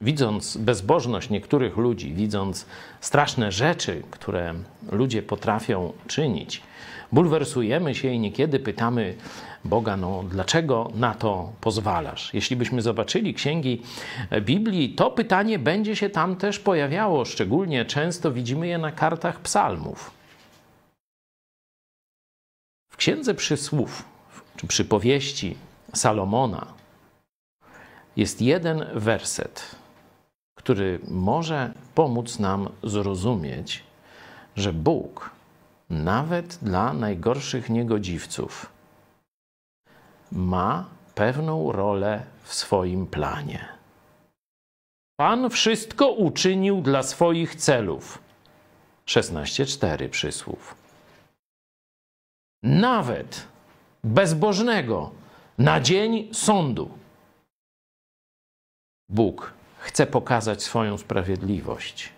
widząc bezbożność niektórych ludzi, widząc straszne rzeczy, które ludzie potrafią czynić, bulwersujemy się i niekiedy pytamy Boga, no dlaczego na to pozwalasz? Jeśli byśmy zobaczyli księgi Biblii, to pytanie będzie się tam też pojawiało, szczególnie często widzimy je na kartach psalmów. W księdze przysłów, czy przypowieści Salomona, jest jeden werset, który może pomóc nam zrozumieć, że Bóg nawet dla najgorszych niegodziwców ma pewną rolę w swoim planie. Pan wszystko uczynił dla swoich celów. 16:4 przysłów. Nawet bezbożnego na dzień sądu. Bóg chce pokazać swoją sprawiedliwość.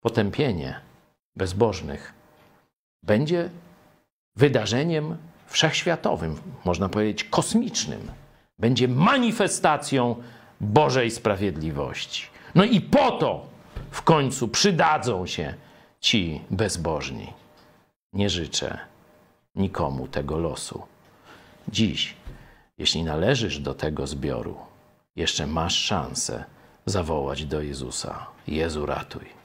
Potępienie bezbożnych będzie wydarzeniem wszechświatowym, można powiedzieć kosmicznym. Będzie manifestacją Bożej sprawiedliwości. No i po to w końcu przydadzą się ci bezbożni. Nie życzę nikomu tego losu. Dziś, jeśli należysz do tego zbioru, jeszcze masz szansę zawołać do Jezusa: Jezu, ratuj.